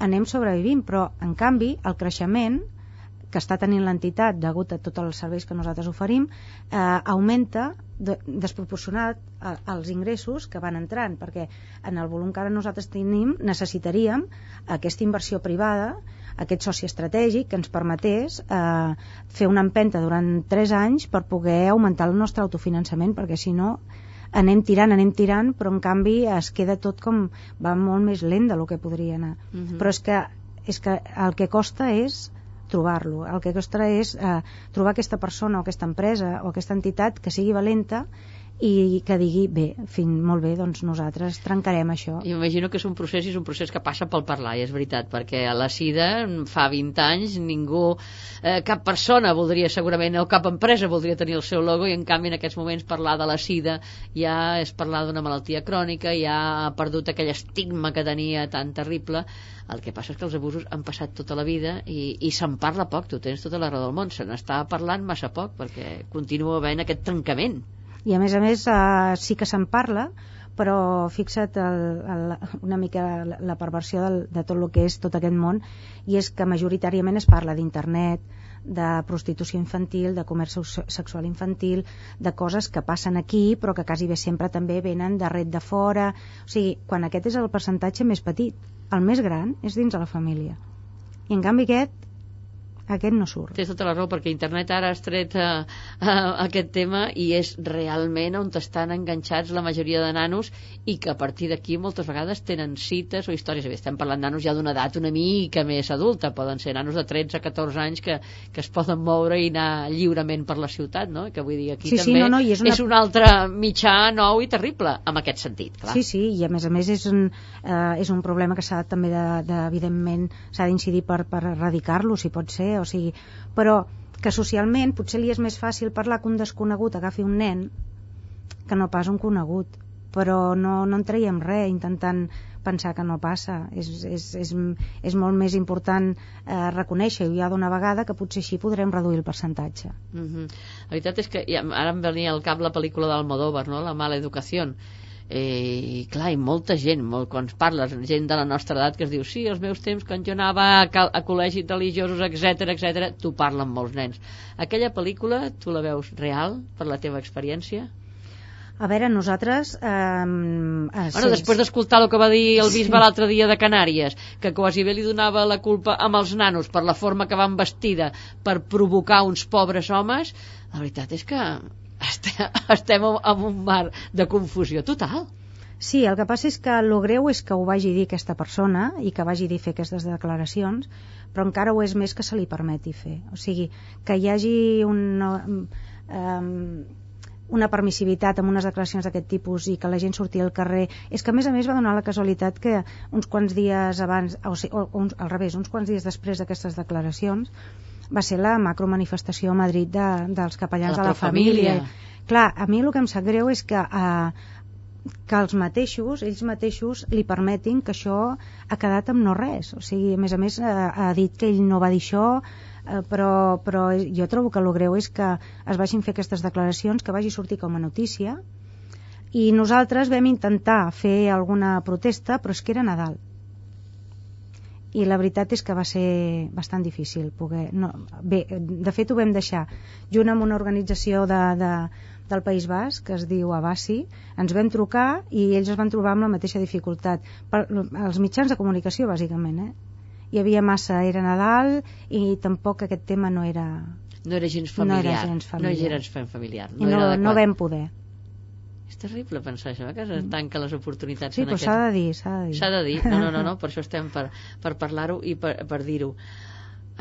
anem sobrevivint, però en canvi el creixement que està tenint l'entitat degut a tots els serveis que nosaltres oferim eh, augmenta de, desproporcionat a, als ingressos que van entrant perquè en el volum que ara nosaltres tenim necessitaríem aquesta inversió privada aquest soci estratègic que ens permetés eh, fer una empenta durant 3 anys per poder augmentar el nostre autofinançament perquè si no anem tirant, anem tirant, però en canvi es queda tot com va molt més lent del que podria anar. Uh mhm. -huh. Però és que, és que el que costa és trobar-lo. El que costa és eh, trobar aquesta persona o aquesta empresa o aquesta entitat que sigui valenta i que digui, bé, fin, molt bé, doncs nosaltres trencarem això. I imagino que és un procés i és un procés que passa pel parlar, i és veritat, perquè a la SIDA fa 20 anys ningú, eh, cap persona voldria segurament, o cap empresa voldria tenir el seu logo, i en canvi en aquests moments parlar de la SIDA ja és parlar d'una malaltia crònica, ja ha perdut aquell estigma que tenia tan terrible, el que passa és que els abusos han passat tota la vida i, i se'n parla poc, tu tens tota la raó del món, se n'està parlant massa poc perquè continua havent aquest trencament i a més a més eh, sí que se'n parla però fixa't el, el, una mica la, la perversió del, de tot el que és tot aquest món i és que majoritàriament es parla d'internet de prostitució infantil, de comerç sexual infantil, de coses que passen aquí però que quasi bé sempre també venen de red de fora, o sigui, quan aquest és el percentatge més petit, el més gran és dins de la família. I en canvi aquest aquest no surt. Tens tota la raó, perquè internet ara has tret uh, uh, aquest tema i és realment on estan enganxats la majoria de nanos i que a partir d'aquí moltes vegades tenen cites o històries. Bé, estem parlant nanos ja d'una edat una mica més adulta, poden ser nanos de 13-14 anys que, que es poden moure i anar lliurement per la ciutat, no? Que vull dir, aquí Sí, sí, també no, no, i és una- és un altre mitjà nou i terrible, en aquest sentit, clar. Sí, sí, i a més a més és un, eh, és un problema que s'ha també de, de, evidentment s'ha d'incidir per, per erradicar-lo, si pot ser, o sigui, però que socialment potser li és més fàcil parlar que un desconegut agafi un nen que no pas un conegut, però no, no en traiem res intentant pensar que no passa. És, és, és, és molt més important eh, reconèixer-ho ja d'una vegada que potser així podrem reduir el percentatge. Mm -hmm. La veritat és que ja, ara em venia al cap la pel·lícula d'Almodóvar, no? La mala educació. Eh, i clar, i molta gent, molt, quan parles, gent de la nostra edat que es diu sí, els meus temps, quan jo anava a, cal- a col·legis religiosos, etc etc, tu parlen molts nens. Aquella pel·lícula, tu la veus real, per la teva experiència? A veure, nosaltres... Eh, eh, Bueno, després d'escoltar el que va dir el bisbe l'altre dia de Canàries, que quasi bé li donava la culpa amb els nanos per la forma que van vestida per provocar uns pobres homes, la veritat és que estem, en un mar de confusió total. Sí, el que passa és que el greu és que ho vagi dir aquesta persona i que vagi dir fer aquestes declaracions, però encara ho és més que se li permeti fer. O sigui, que hi hagi un, um, una permissivitat amb unes declaracions d'aquest tipus i que la gent surti al carrer és que a més a més va donar la casualitat que uns quants dies abans o, sigui, o uns, al revés, uns quants dies després d'aquestes declaracions va ser la macromanifestació a Madrid de, dels capellans La de la Profamília. família. Clar, a mi el que em sap greu és que eh, que els mateixos, ells mateixos li permetin que això ha quedat amb no res. O sigui, a més a més eh, ha dit que ell no va dir això eh, però, però jo trobo que el greu és que es vagin fer aquestes declaracions que vagi sortir com a notícia i nosaltres vam intentar fer alguna protesta però és que era Nadal i la veritat és que va ser bastant difícil poder... No, bé, de fet ho vam deixar junt amb una organització de, de, del País Basc que es diu Abassi ens vam trucar i ells es van trobar amb la mateixa dificultat per, els mitjans de comunicació bàsicament eh? hi havia massa, era Nadal i tampoc aquest tema no era No era gens No familiar. era gens familiar. No era gens familiar. i no, era no adequat. vam poder És terrible pensar això, eh, que es tanca les oportunitats sí, en però aquest... s'ha de dir s'ha de dir S'ha de dir, no, no, no, no, per això estem per, per parlar-ho i per, per dir-ho.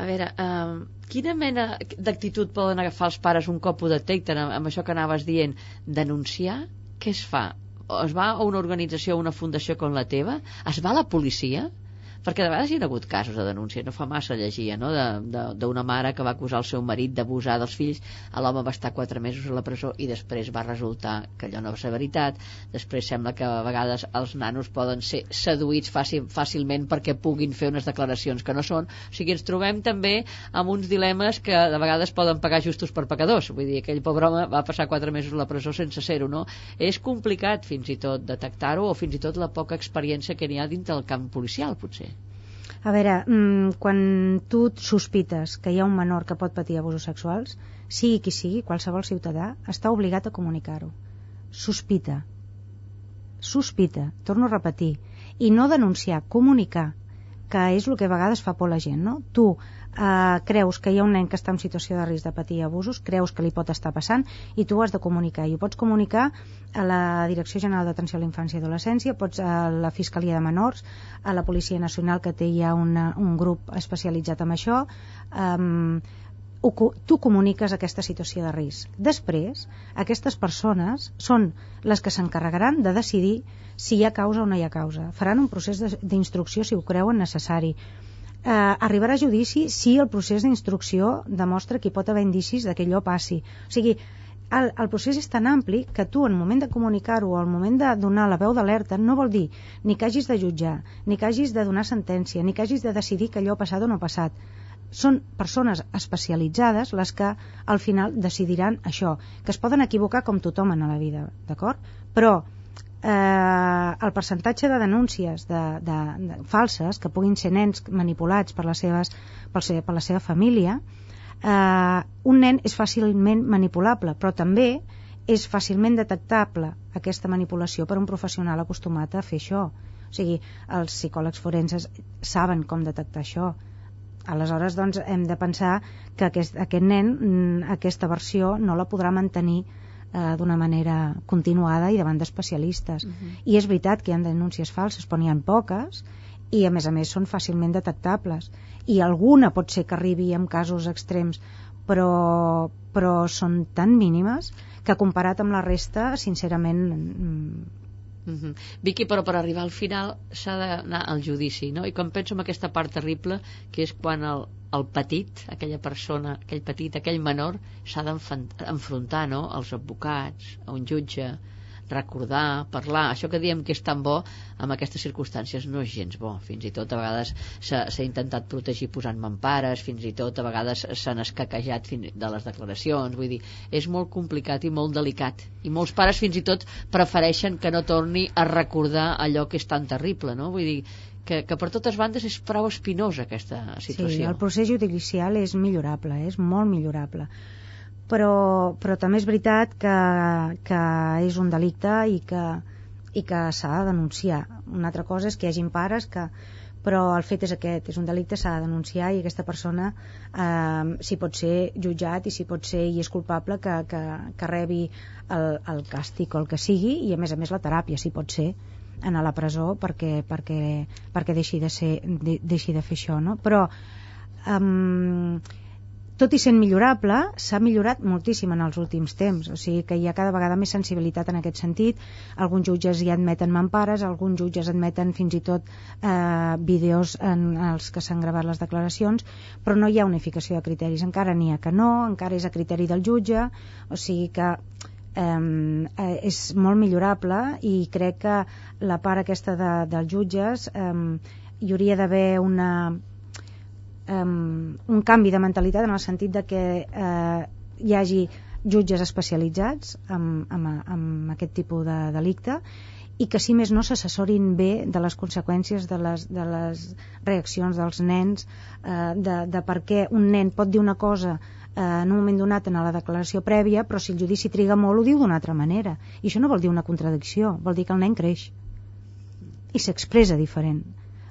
A veure, uh, quina mena d'actitud poden agafar els pares un cop ho detecten amb, amb això que anaves dient? Denunciar? Què es fa? O Es va a una organització, a una fundació com la teva? Es va a la policia? Perquè de vegades hi ha hagut casos de denúncia, no fa massa llegia, no?, d'una mare que va acusar el seu marit d'abusar dels fills, l'home va estar quatre mesos a la presó i després va resultar que allò no va ser veritat, després sembla que a vegades els nanos poden ser seduïts fàcil, fàcilment perquè puguin fer unes declaracions que no són, o sigui, ens trobem també amb uns dilemes que de vegades poden pagar justos per pecadors, vull dir, aquell pobre home va passar quatre mesos a la presó sense ser-ho, no? És complicat fins i tot detectar-ho o fins i tot la poca experiència que n'hi ha dintre del camp policial, potser. A veure, mm, quan tu sospites que hi ha un menor que pot patir abusos sexuals, sigui qui sigui, qualsevol ciutadà, està obligat a comunicar-ho. Sospita. Sospita, torno a repetir. I no denunciar, comunicar, que és el que a vegades fa por la gent, no? Tu eh, creus que hi ha un nen que està en situació de risc de patir abusos, creus que li pot estar passant i tu ho has de comunicar. I ho pots comunicar a la Direcció General d'Atenció a la Infància i Adolescència, pots a la Fiscalia de Menors, a la Policia Nacional, que té ja una, un grup especialitzat en això, um, tu comuniques aquesta situació de risc. Després, aquestes persones són les que s'encarregaran de decidir si hi ha causa o no hi ha causa. Faran un procés d'instrucció si ho creuen necessari. Eh, arribarà a judici si el procés d'instrucció demostra que hi pot haver indicis que allò passi. O sigui, el, el procés és tan ampli que tu, en moment de comunicar-ho, al moment de donar la veu d'alerta, no vol dir ni que hagis de jutjar, ni que hagis de donar sentència, ni que hagis de decidir que allò ha passat o no ha passat. Són persones especialitzades les que al final decidiran això, que es poden equivocar com tothom en la vida, d'acord? Però eh, el percentatge de denúncies de, de, de falses que puguin ser nens manipulats per, les seves, per, se, per la seva família eh, un nen és fàcilment manipulable però també és fàcilment detectable aquesta manipulació per un professional acostumat a fer això. O sigui, els psicòlegs forenses saben com detectar això. Aleshores doncs, hem de pensar que aquest, aquest nen mm, aquesta versió no la podrà mantenir eh, d'una manera continuada i davant d'especialistes. Uh Mhm. -huh. I és veritat que hi ha denúncies falses, però n'hi ha poques i a més a més són fàcilment detectables. I alguna pot ser que arribi en casos extrems, però, però són tan mínimes que comparat amb la resta, sincerament, mm, Mm -hmm. Vicky, però per arribar al final s'ha d'anar al judici, no? I quan penso en aquesta part terrible, que és quan el, el petit, aquella persona, aquell petit, aquell menor, s'ha d'enfrontar, no?, als advocats, a un jutge, recordar, parlar, això que diem que és tan bo amb aquestes circumstàncies no és gens bo, fins i tot a vegades s'ha intentat protegir posant mampares, fins i tot a vegades s'han escaquejat de les declaracions, vull dir, és molt complicat i molt delicat, i molts pares fins i tot prefereixen que no torni a recordar allò que és tan terrible, no? Vull dir, que, que per totes bandes és prou espinosa aquesta situació. Sí, el procés judicial és millorable, és molt millorable però, però també és veritat que, que és un delicte i que, i que s'ha de denunciar. Una altra cosa és que hi hagin pares que però el fet és aquest, és un delicte, s'ha de denunciar i aquesta persona eh, si pot ser jutjat i si pot ser i és culpable que, que, que rebi el, el càstig o el que sigui i a més a més la teràpia si pot ser anar a la presó perquè, perquè, perquè deixi, de ser, de, deixi de fer això no? però um, tot i sent millorable, s'ha millorat moltíssim en els últims temps, o sigui que hi ha cada vegada més sensibilitat en aquest sentit, alguns jutges hi admeten mampares, alguns jutges admeten fins i tot eh, vídeos en els que s'han gravat les declaracions, però no hi ha unificació de criteris, encara n'hi ha que no, encara és a criteri del jutge, o sigui que eh, és molt millorable i crec que la part aquesta de, dels jutges eh, hi hauria d'haver una um, un canvi de mentalitat en el sentit de que eh, hi hagi jutges especialitzats en, en, en aquest tipus de delicte i que si més no s'assessorin bé de les conseqüències de les, de les reaccions dels nens eh, de, de per què un nen pot dir una cosa eh, en un moment donat en la declaració prèvia però si el judici triga molt ho diu d'una altra manera i això no vol dir una contradicció vol dir que el nen creix i s'expressa diferent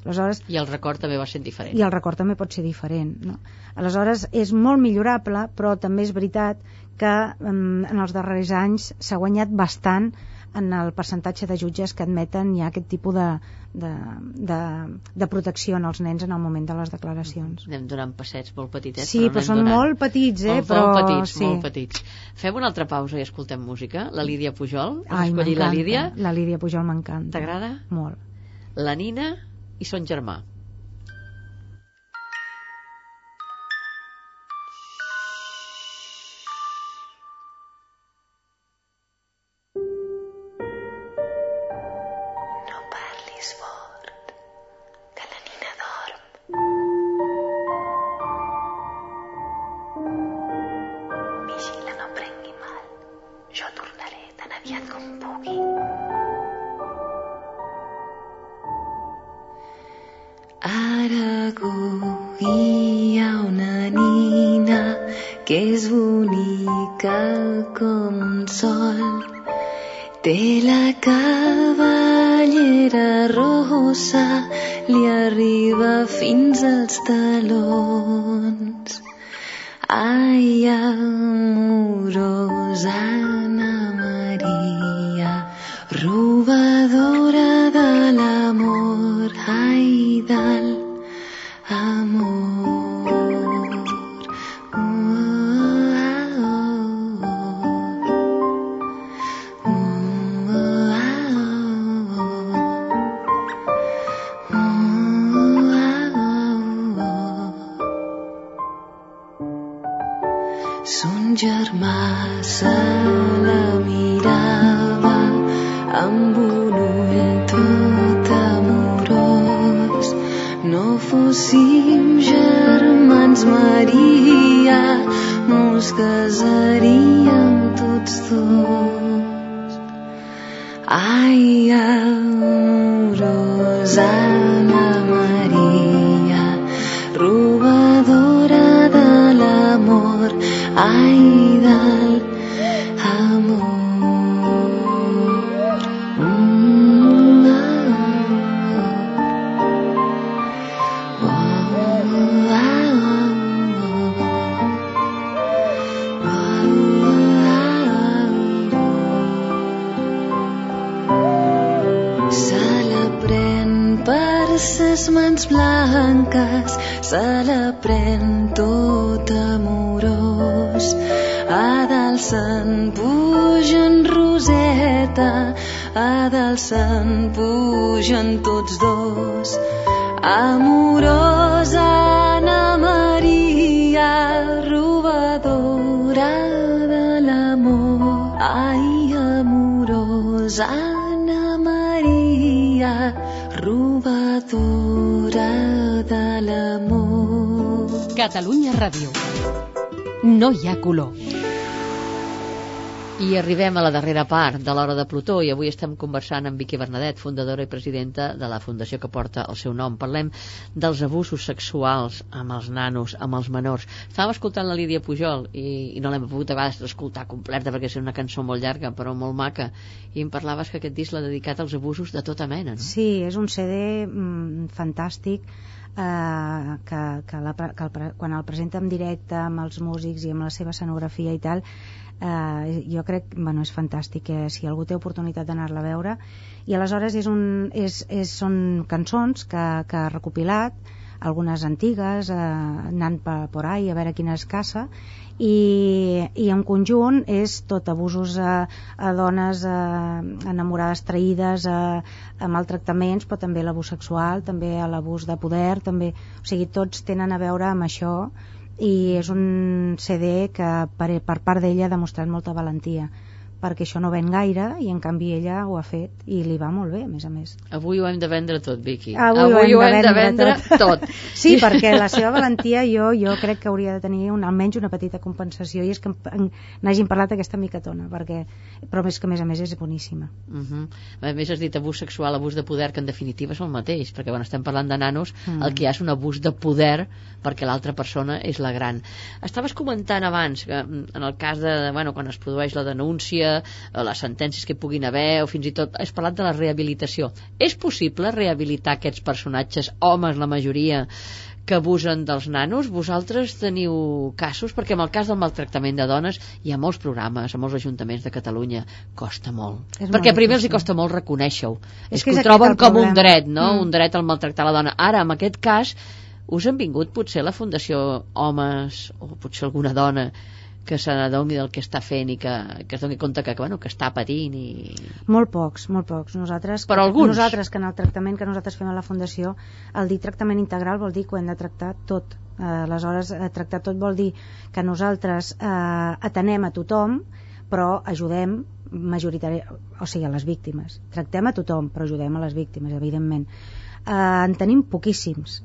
Aleshores, I el record també va ser diferent. I el record també pot ser diferent. No? Aleshores, és molt millorable, però també és veritat que um, en els darrers anys s'ha guanyat bastant en el percentatge de jutges que admeten ja aquest tipus de, de, de, de protecció en els nens en el moment de les declaracions. Anem donant passets molt petitets. Sí, però, però són donant. molt petits, eh? Molt, però... molt petits, sí. molt petits. Fem una altra pausa i escoltem música. La Lídia Pujol. Ai, la Lídia? La Lídia Pujol m'encanta. T'agrada? Molt. La Nina i son germà. Amorosa se la pren tot amorós. A dalt se'n pugen Roseta, a dalt se'n pugen tots dos. Amorosa Catalunya Ràdio. No hi ha color. I arribem a la darrera part de l'Hora de Plutó i avui estem conversant amb Vicky Bernadet, fundadora i presidenta de la fundació que porta el seu nom. Parlem dels abusos sexuals amb els nanos, amb els menors. Estàvem escoltant la Lídia Pujol i, i no l'hem pogut a vegades escoltar completa perquè és una cançó molt llarga però molt maca i em parlaves que aquest disc l'ha dedicat als abusos de tota mena, no? Sí, és un CD mm, fantàstic eh, que, que, la, que el, quan el presenta en directe amb els músics i amb la seva escenografia i tal eh, jo crec, bueno, és fantàstic que si algú té oportunitat d'anar-la a veure. I aleshores és un, és, és, són cançons que, que ha recopilat algunes antigues eh, anant per, por ahí a veure quina es caça i, i en conjunt és tot abusos a, a dones a, enamorades traïdes a, a maltractaments però també l'abús sexual també l'abús de poder també, o sigui, tots tenen a veure amb això i és un CD que per, per part d'ella ha demostrat molta valentia perquè això no ven gaire i en canvi ella ho ha fet i li va molt bé a més a més Avui ho hem de vendre tot, Vicky. Avui ho hem de vendre tot. Sí, perquè la seva valentia jo jo crec que hauria de tenir un, almenys una petita compensació i és que n'hagin parlat aquesta micatona perquè, però és que a més a més és boníssima Uh -huh. A més has dit abús sexual, abús de poder, que en definitiva és el mateix, perquè quan estem parlant de nanos, Mm. el que hi ha és un abús de poder perquè l'altra persona és la gran. Estaves comentant abans que mm, en el cas de, bueno, quan es produeix la denúncia, les sentències que puguin haver, o fins i tot has parlat de la rehabilitació. És possible rehabilitar aquests personatges, homes la majoria, que abusen dels nanos? Vosaltres teniu casos? Perquè en el cas del maltractament de dones hi ha molts programes, a molts ajuntaments de Catalunya. Costa molt. És perquè molt primer els hi costa molt reconèixer-ho. És És que que ho troben com un problema. dret, no? Mm. Un dret al maltractar la dona. Ara, en aquest cas, us han vingut potser la Fundació Homes o potser alguna dona que se n'adoni del que està fent i que, que es doni compte que, que, bueno, que està patint i... Molt pocs, molt pocs. Nosaltres, Però alguns. nosaltres que en el tractament que nosaltres fem a la Fundació, el dir tractament integral vol dir que ho hem de tractar tot. Eh, aleshores, eh, tractar tot vol dir que nosaltres eh, atenem a tothom, però ajudem majoritari... o sigui, a les víctimes. Tractem a tothom, però ajudem a les víctimes, evidentment. Eh, en tenim poquíssims.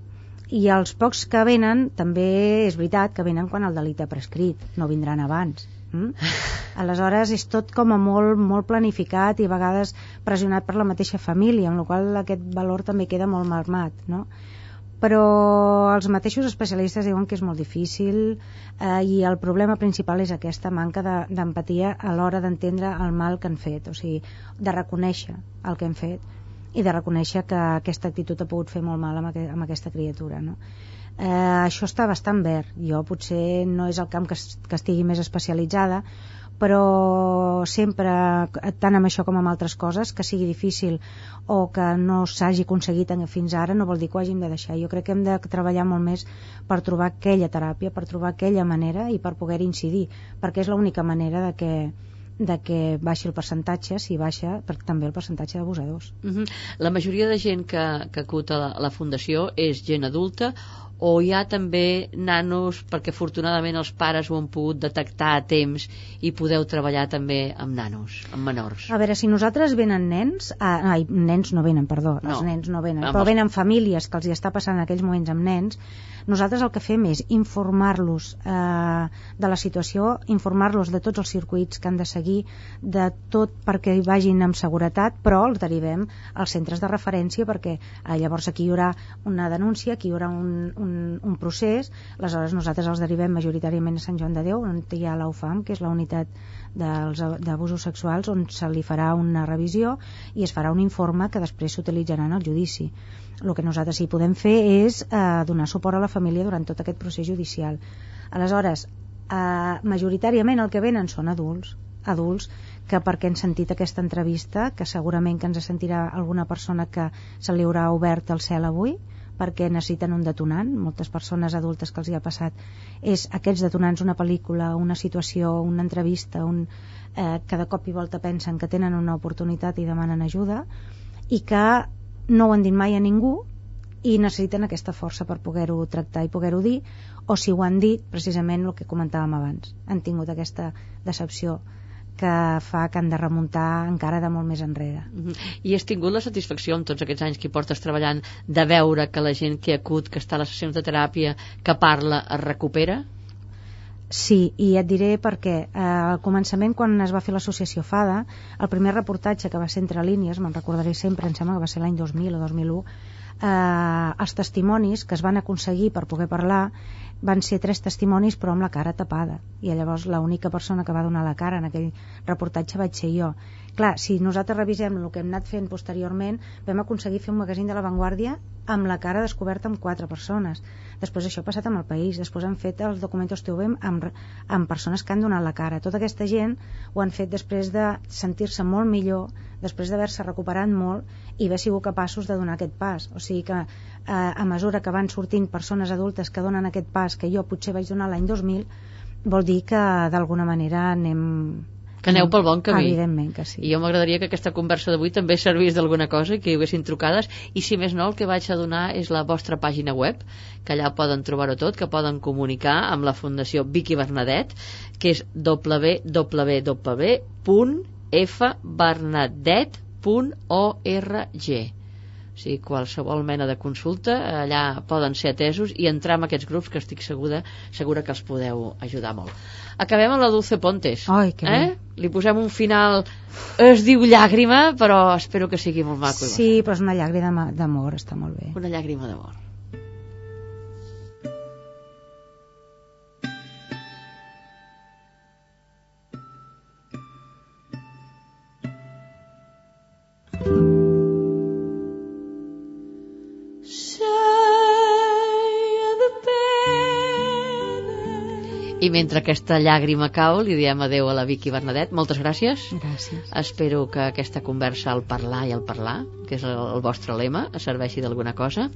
I els pocs que venen, també és veritat que venen quan el delicte ha prescrit, no vindran abans. Mm? Aleshores és tot com a molt, molt planificat i a vegades pressionat per la mateixa família, amb la qual aquest valor també queda molt marmat, no? Però els mateixos especialistes diuen que és molt difícil eh, i el problema principal és aquesta manca de- d'empatia a l'hora d'entendre el mal que han fet, o sigui, de reconèixer el que han fet i de reconèixer que aquesta actitud ha pogut fer molt mal amb, aqu amb aquesta criatura, no? Eh, això està bastant verd. Jo potser no és el camp que, que estigui més especialitzada, però sempre, tant amb això com amb altres coses, que sigui difícil o que no s'hagi aconseguit fins ara no vol dir que ho hàgim de deixar. Jo crec que hem de treballar molt més per trobar aquella teràpia, per trobar aquella manera i per poder incidir, perquè és l'única manera de que, de que baixi el percentatge, si baixa per, també el percentatge d'abusadors. Uh -huh. La majoria de gent que, que acuta la, la Fundació és gent adulta o hi ha també nanos perquè afortunadament els pares ho han pogut detectar a temps i podeu treballar també amb nanos, amb menors. A veure, si nosaltres venen nens, ah, ai, nens no venen, perdó, No. els nens no venen, però venen famílies que els hi està passant en aquells moments amb nens, nosaltres el que fem és informar-los eh, de la situació, informar-los de tots els circuits que han de seguir, de tot perquè hi vagin amb seguretat, però els derivem als centres de referència perquè eh, llavors aquí hi haurà una denúncia, aquí hi haurà un, un, un procés, aleshores nosaltres els derivem majoritàriament a Sant Joan de Déu, on hi ha l'UFAM, que és la unitat dels a- d'abusos sexuals on se li farà una revisió i es farà un informe que després s'utilitzarà en el judici. El que nosaltres sí podem fer és eh, donar suport a la família durant tot aquest procés judicial. Aleshores, eh, majoritàriament el que venen són adults, adults que perquè han sentit aquesta entrevista, que segurament que ens sentirà alguna persona que se li haurà obert el cel avui, perquè necessiten un detonant. Moltes persones adultes que els hi ha passat és aquests detonants, una pel·lícula, una situació, una entrevista, un, eh, que de cop i volta pensen que tenen una oportunitat i demanen ajuda i que no ho han dit mai a ningú i necessiten aquesta força per poder-ho tractar i poder-ho dir o si ho han dit, precisament el que comentàvem abans han tingut aquesta decepció que fa que han de remuntar encara de molt més enrere. Mhm. I has tingut la satisfacció en tots aquests anys que portes treballant de veure que la gent que acut, que està a les sessions de teràpia, que parla, es recupera? Sí, i et diré perquè eh, al començament, quan es va fer l'associació FADA, el primer reportatge que va ser entre línies, me'n recordaré sempre, em sembla que va ser l'any 2000 o 2001, eh, els testimonis que es van aconseguir per poder parlar van ser tres testimonis però amb la cara tapada. I llavors l'única persona que va donar la cara en aquell reportatge vaig ser jo clar, si nosaltres revisem el que hem anat fent posteriorment vam aconseguir fer un magazín de l'avantguàrdia amb la cara descoberta amb quatre persones. Després això ha passat amb el país. Després han fet els documentos TV amb, amb persones que han donat la cara. Tota aquesta gent ho han fet després de sentir-se molt millor després d'haver-se recuperat molt i haver sigut capaços de donar aquest pas. O sigui que eh, a mesura que van sortint persones adultes que donen aquest pas que jo potser vaig donar l'any 2000 vol dir que d'alguna manera anem que aneu pel bon camí. Evidentment que sí. I jo m'agradaria que aquesta conversa d'avui també servís d'alguna cosa, que hi haguessin trucades, i si més no, el que vaig a donar és la vostra pàgina web, que allà poden trobar-ho tot, que poden comunicar amb la Fundació Vicky Bernadette, que és www.fbernadette.org o sigui, qualsevol mena de consulta allà poden ser atesos i entrar en aquests grups que estic segura, segura que els podeu ajudar molt acabem amb la Dulce Pontes Ai, que eh? Li posem un final es diu llàgrima però espero que sigui molt maco sí, però és una llàgrima d'amor, està molt bé. Una llàgrima d'amor I mentre aquesta llàgrima cau, li diem adeu a la Vicky Bernadette. Moltes gràcies. Gràcies. Espero que aquesta conversa al parlar i al parlar, que és el, el vostre lema, serveixi d'alguna cosa.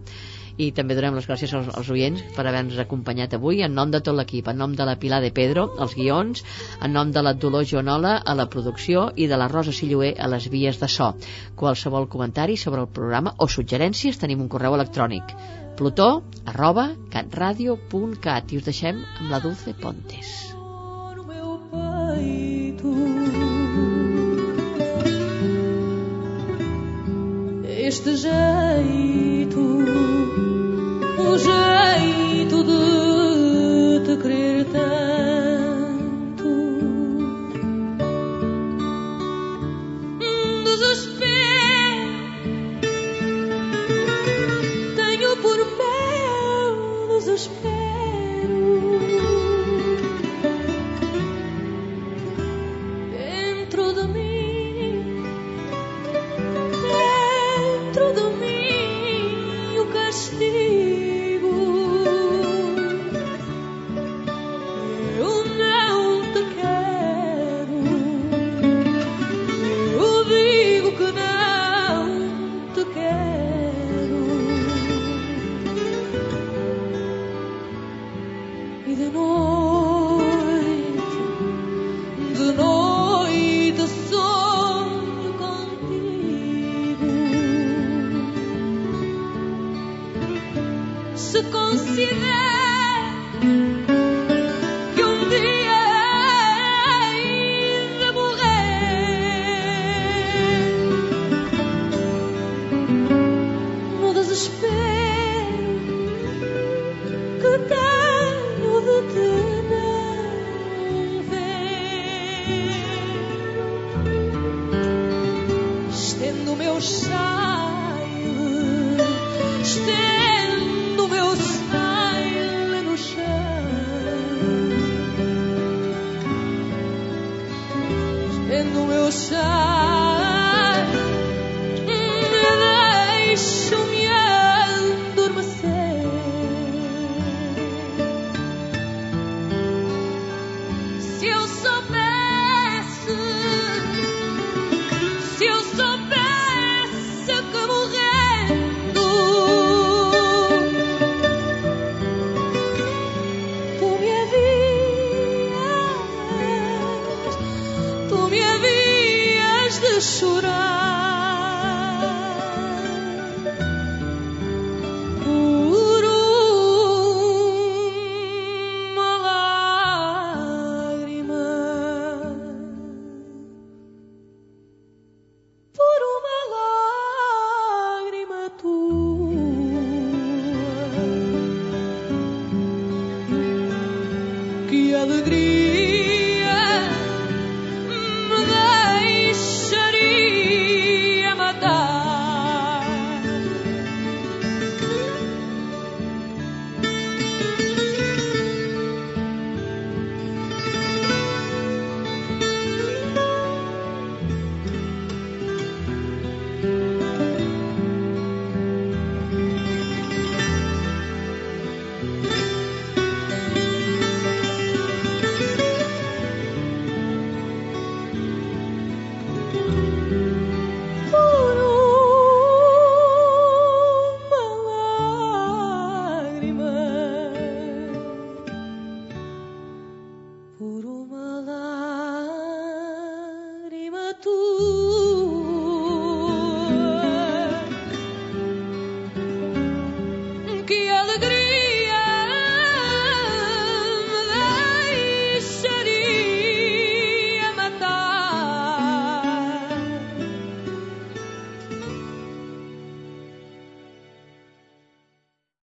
I també donem les gràcies als, als oients per haver-nos acompanyat avui en nom de tot l'equip, en nom de la Pilar de Pedro, els guions, en nom de la Dolors Joanola a la producció i de la Rosa Silloé a les vies de so. Qualsevol comentari sobre el programa o suggerències tenim un correu electrònic plutó arroba catradio.cat i us deixem amb la Dulce Pontes. Este jeito, o jeito de te querer tanto,